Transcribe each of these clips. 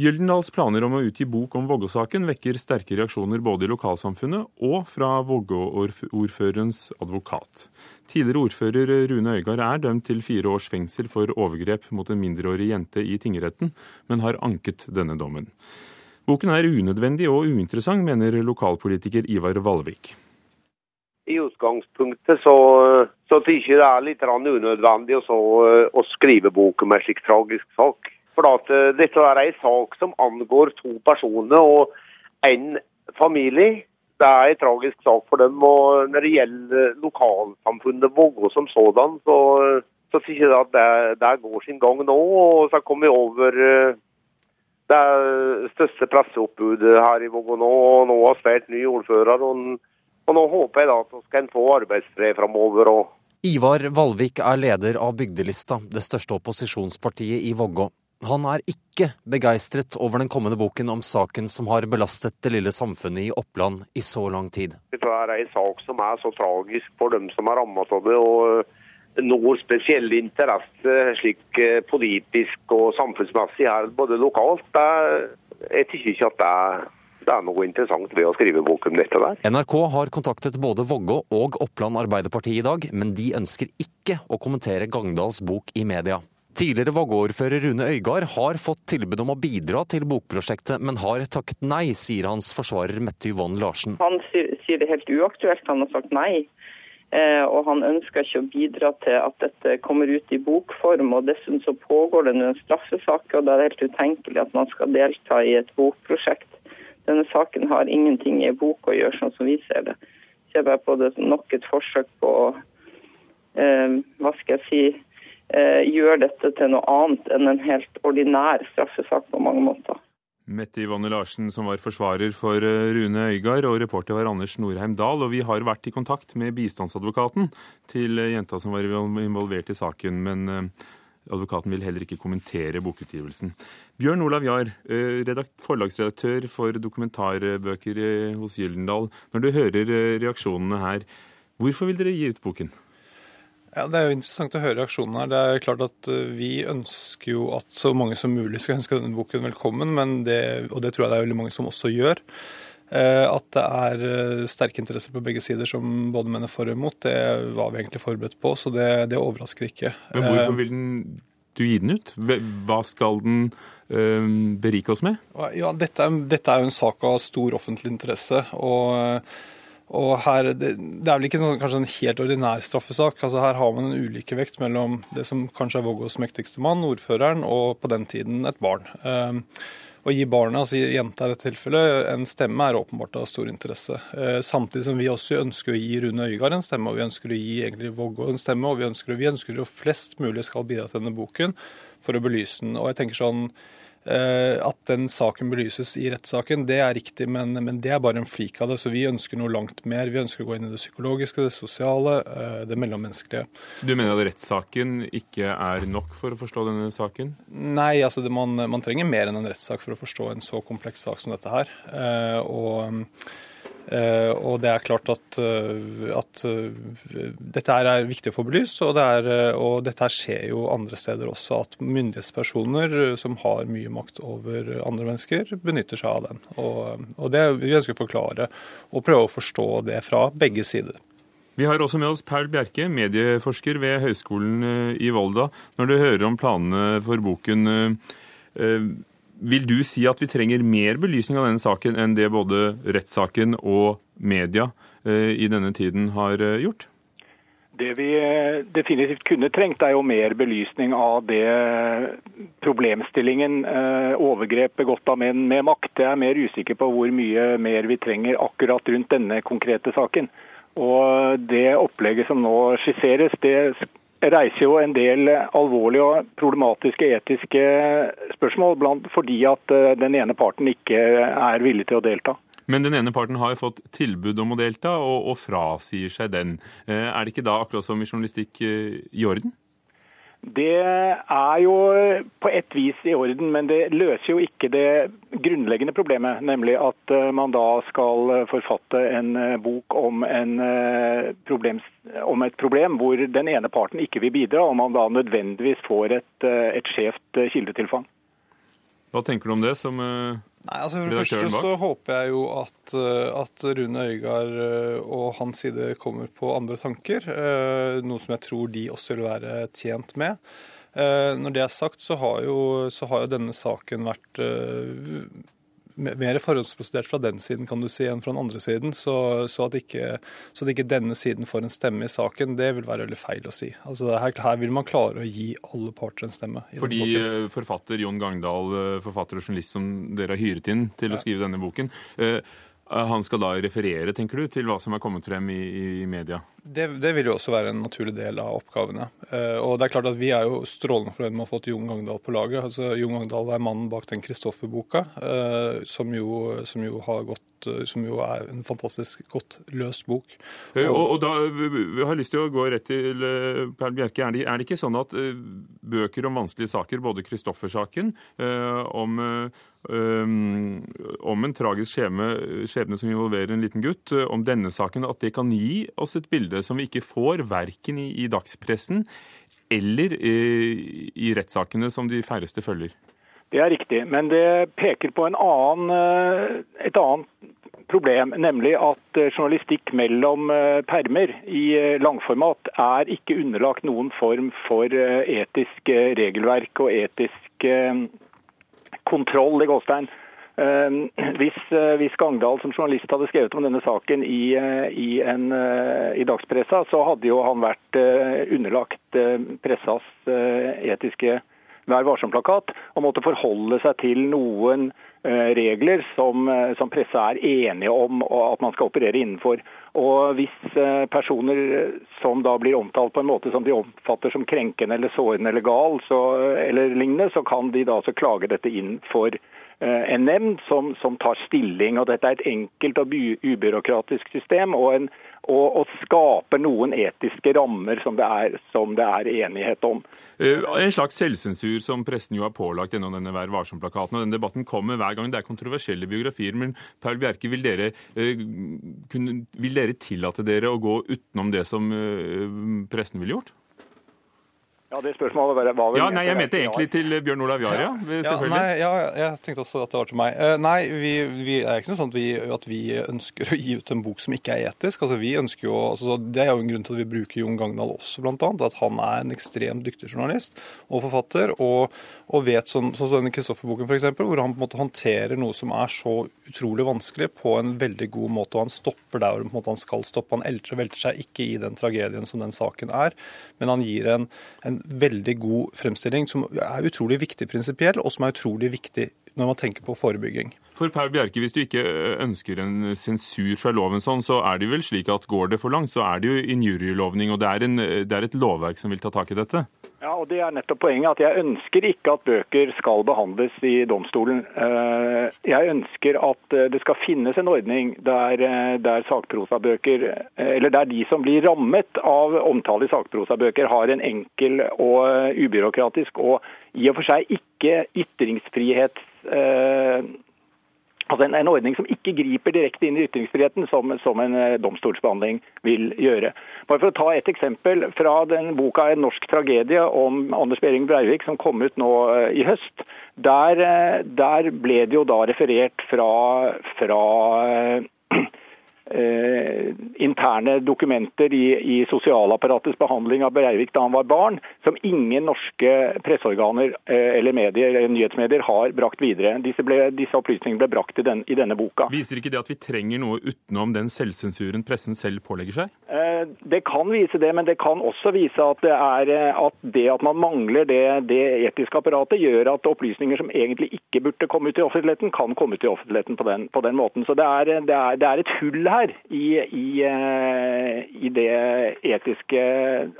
Gyldendals planer om å utgi bok om Vågå-saken vekker sterke reaksjoner både i lokalsamfunnet og fra Vågå-ordførerens advokat. Tidligere ordfører Rune Øygard er dømt til fire års fengsel for overgrep mot en mindreårig jente i tingretten, men har anket denne dommen. Boken er unødvendig og uinteressant, mener lokalpolitiker Ivar Valvik. I utgangspunktet så, så syns jeg det er litt unødvendig å, å skrive bok om en slik tragisk sak. For at uh, dette er en sak som angår to personer og en familie. Det er en tragisk sak for dem. og Når det gjelder lokalsamfunnet Vågå som sådan, så, så sier jeg at det, det, går sin gang nå. og Så kommer vi over uh, det største presseoppbudet her i Vågå nå. og Nå har spilt ny ordfører. og, og Nå håper jeg da at vi skal få arbeidsfred framover. Ivar Valvik er leder av Bygdelista, det største opposisjonspartiet i Vågå. Han er ikke begeistret over den kommende boken om saken som har belastet det lille samfunnet i Oppland i så lang tid. Det er en sak som er så tragisk for dem som er rammet av det. og noe spesiell interesse slik eh, politisk og samfunnsmessig her, både lokalt. Det, jeg syns ikke at det er, det er noe interessant ved å skrive bok om dette der. NRK har kontaktet både Vågå og Oppland Arbeiderparti i dag, men de ønsker ikke å kommentere Gangdals bok i media. Tidligere Vågå-ordfører Rune Øygard har fått tilbud om å bidra til bokprosjektet, men har takket nei, sier hans forsvarer Mette Yvonne Larsen. Han sier det helt uaktuelt, han har sagt nei. Eh, og han ønsker ikke å bidra til at dette kommer ut i bokform. og Dessuten så pågår det en straffesak, og det er helt utenkelig at man skal delta i et bokprosjekt. Denne saken har ingenting i bok å gjøre, sånn som vi ser det. Ser bare på det nok et forsøk på eh, hva skal jeg si, gjør dette til noe annet enn en helt ordinær straffesak på mange måter. Mette Yvonne Larsen, som var forsvarer for eh, Rune Øygard, og reporter var Anders Norheim Dahl. Og vi har vært i kontakt med bistandsadvokaten til eh, jenta som var involvert i saken, men advokaten vil heller ikke kommentere bokutgivelsen. Bjørn Olav Jahr, forlagsredaktør for dokumentarbøker hos Gyldendal. Når du hører reaksjonene her, hvorfor vil dere gi ut boken? Ja, Det er jo interessant å høre reaksjonene her. Det er klart at eh, Vi ønsker jo at så mange som mulig skal ønske denne boken velkommen, men det, og det tror jeg det er veldig mange som også gjør. Eh, at det er eh, sterke interesser på begge sider som både mener for og imot, det var vi egentlig forberedt på, så det, det overrasker ikke. Men hvorfor vil den, du gi den ut? Hva skal den berike oss med? Ja, dette dette er jo en sak av stor offentlig interesse. og og her, det, det, er vel ikke sånn, kanskje en helt ordinær straffesak. altså Her har man en ulikevekt mellom det som kanskje er Vågås mektigste mann, ordføreren, og på den tiden et barn. Um, å gi barnet, altså jenta i dette tilfellet, en stemme er åpenbart av stor interesse. Uh, samtidig som vi også ønsker å gi Rune Øygard en stemme, og vi ønsker å gi egentlig Vågå en stemme, og vi ønsker, vi ønsker at flest mulig skal bidra til denne boken for å belyse den. Og jeg tenker sånn, Eh, at den saken belyses i rettssaken, det er riktig, men, men, det er bare en flik av det. Så vi ønsker noe langt mer. Vi ønsker å gå inn i det psykologiske, det sosiale, eh, det mellommenneskelige. Så du mener at rettssaken ikke er nok for å forstå denne saken? Nei, altså det, man, man, trenger mer enn en rettssak for å forstå en så kompleks sak som dette her. Eh, og og det er klart at, uh, at uh, dette er viktig å få belyst, og, det er, og dette skjer jo andre steder også. At myndighetspersoner som har mye makt over andre mennesker, benytter seg av den. Og, og det vi ønsker å forklare og prøve å forstå det fra begge sider. Vi har også med oss Paul Bjerke, medieforsker ved Høgskolen i Volda. Når du hører om planene for boken, vil du si at vi trenger mer belysning av denne saken enn det både rettssaken og media eh, i denne tiden har eh, gjort? Det vi eh, definitivt kunne trengt, er jo mer belysning av det problemstillingen overgrep begått av menn med makt. Jeg er mer usikker på hvor mye mer vi trenger akkurat rundt denne konkrete saken. Og Det opplegget som nå skisseres, det reiser jo en del alvorlige og problematiske etiske spørsmål, blant fordi at eh, den ene parten ikke er villig til å delta. Men den ene parten har fått tilbud om å delta, og, og frasier seg den. Eh, er det ikke da, akkurat som i journalistikk, eh, i orden? Det er jo på et vis i orden, men det løser jo ikke det grunnleggende problemet. Nemlig at eh, man da skal forfatte en eh, bok om, en eh, problem, om et problem hvor den ene parten ikke vil bidra, og man da nødvendigvis får et, et skjevt kildetilfang. Hva tenker du om det som Nei, altså For det første så håper jeg jo at, eh, at Rune Øygard eh, og hans side kommer på andre tanker. eh, Noe som jeg tror de også vil være tjent med. Når det er sagt, så har jo, så har jo denne saken vært mer forhåndsprosedert fra den siden kan du si, enn fra den andre siden. Så, så, at ikke, så at ikke denne siden får en stemme i saken, det vil være veldig feil å si. Altså her, her vil man klare å gi alle parter en stemme. Fordi eh, forfatter Jon Gangdal, eh, forfatter og journalist som dere har hyret inn til å skrive denne boken, eh, han skal da referere, tenker du, til hva som er kommet frem i, i media? Det, det vil jo også være en naturlig del av oppgavene. Eh, og det er klart at Vi er jo strålende fornøyd med å ha fått Jon Gangdal på laget. Altså, Jon Gangdal er mannen bak den Kristoffer-boka, eh, som, som, jo har gått, eh, som jo er en fantastisk godt løst bok. Eh, Og, og da vi- har lyst til å gå rett til Perl Bjerke. Er det, er det ikke sånn at eh, bøker om vanskelige saker, både Kristoffer-saken, eh, om, eh, um, om en tragisk skjebne, som involverer en liten gutt, eh, om denne saken, at det kan gi oss et bilde som vi ikke får verken i, i dagspressen eller i, i rettssakene som de færreste følger? Det er riktig, men det peker på en annen, eh, et annet problem, nemlig at eh, journalistikk mellom eh, permer i langformat er ikke underlagt noen form for etisk regelverk og etisk kontroll i gåstein. Hvis, hvis Gangdal som journalist hadde skrevet om denne saken i, i, en, i dagspressa, så hadde jo han vært underlagt pressas etiske Vær varsom-plakat og måtte forholde seg til noen eh, regler som, eh, som pressa er enige om og at man skal operere innenfor. Og Hvis eh, personer som da blir omtalt på en måte som de oppfatter som krenkende eller sårende eller gal, så, eller lignende, så kan de da altså klage dette inn for en nemnd som, som tar stilling. og Dette er et enkelt og ubyråkratisk system. og en og, og skaper noen etiske rammer som det, er, som det er enighet om. Eh, En slags selvsensur som pressen jo har pålagt gjennom denne Vær varsom-plakaten. og den Debatten kommer hver gang det er kontroversielle biografier. Men Paul Bjerke, vil dere, eh, vil dere tillate dere å gå utenom det som eh, pressen ville gjort? Ja, det spørsmålet var, var vel Ja, nei, Jeg mente egentlig til Bjørn Olav Jahr, ja. Ja, nei, ja, jeg tenkte også at det var til meg. Eh, Nei, vi, vi er ikke noe sånn at vi, at vi ønsker å gi ut en bok som ikke er etisk. Altså, vi ønsker jo, altså, Det er jo en grunn til at vi bruker Jon Gangdal også, annet. At han er en ekstremt dyktig journalist og forfatter. Og, og vet sånn sånn som denne Kristoffer-boken, f.eks., hvor han på en måte håndterer noe som er så utrolig vanskelig, på en veldig god måte. Og han stopper der hvor på en måte, han skal stoppe. Han elter og velter seg ikke i den tragedien som den saken er, men han gir en, en veldig god fremstilling som er utrolig viktig prinsipiell, og som er utrolig viktig når man tenker på forebygging. For Paul Bjerke, hvis du ikke ønsker en sensur fra loven sånn, så er det vel slik at går det for langt, så er det jo injurielovning, og det er, en, det er et lovverk som vil ta tak i dette? Ja, og Det er nettopp poenget. at Jeg ønsker ikke at bøker skal behandles i domstolen. Eh, Jeg ønsker at eh, det skal finnes en ordning der, eh, der der de som blir rammet av omtale i sakprosabøker, har en enkel og ubyråkratisk og i og for seg ikke ytringsfrihets... Altså en, en ordning som ikke griper direkte inn i ytringsfriheten, som, som en eh, domstolsbehandling vil gjøre. Bare for å ta et eksempel fra den boka 'En norsk tragedie' om Anders Behring Breivik, som kom ut nå eh, i høst. Der, eh, der ble det jo da referert fra, fra eh, interne dokumenter i, i sosialapparatets behandling av Breivik da han var barn, som ingen norske presseorganer eh, eller medier, nyhetsmedier har brakt videre. Disse, ble, disse opplysningene ble brakt i, den, i denne boka. Viser ikke det at vi trenger noe utenom den selvsensuren pressen selv pålegger seg? Eh, Det kan vise det, men det kan også vise at det, er, eh, at, det at man mangler det, det etiske apparatet, gjør at opplysninger som egentlig ikke burde komme ut i offentligheten, kan komme ut i offentligheten på den, på den måten. Så det er, det, er, det er et hull her i, i, eh, i det etiske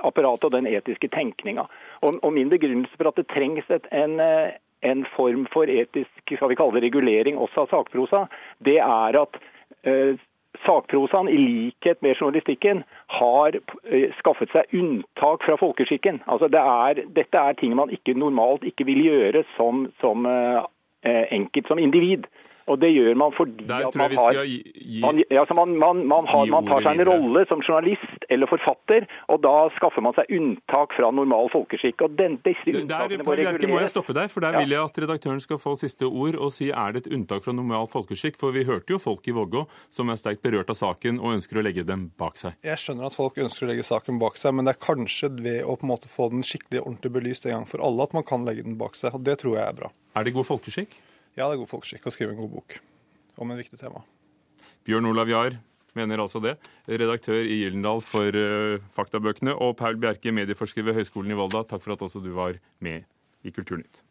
apparatet og den etiske tenkninga. Og, og min begrunnelse for at det trengs et, en, eh, en form for etisk skal vi kalle det regulering også av sakprosa, det er at eh, sakprosaen, i likhet med journalistikken, har eh, skaffet seg unntak fra folkeskikken. Altså det er, dette er ting man ikke normalt ikke vil gjøre som, som eh, enkelt, som individ. Og det gjør man fordi at man har gi, gi man, ja, man, man, man, har, man tar seg en rolle som journalist eller forfatter, og da skaffer man seg unntak fra normal folkeskikk. Og den, disse Der unntakene må må jeg stoppe deg, for der Ja. vil jeg at redaktøren skal få siste ord og si er det et unntak fra normal folkeskikk. For vi hørte jo folk i Vågå som er sterkt berørt av saken og ønsker å legge dem bak seg. Jeg skjønner at folk ønsker å legge saken bak seg, men det er kanskje ved å på en måte få den skikkelig ordentlig belyst en gang for alle at man kan legge den bak seg. Og det tror jeg er bra. Er det god folkeskikk? Ja, det er god folkeskikk å skrive en god bok om en viktig tema. Bjørn Olav Jahr mener altså det. Redaktør i Gyldendal for uh, faktabøkene. Og Paul Bjerke, medieforsker ved Høgskolen i Volda, takk for at også du var med i Kulturnytt.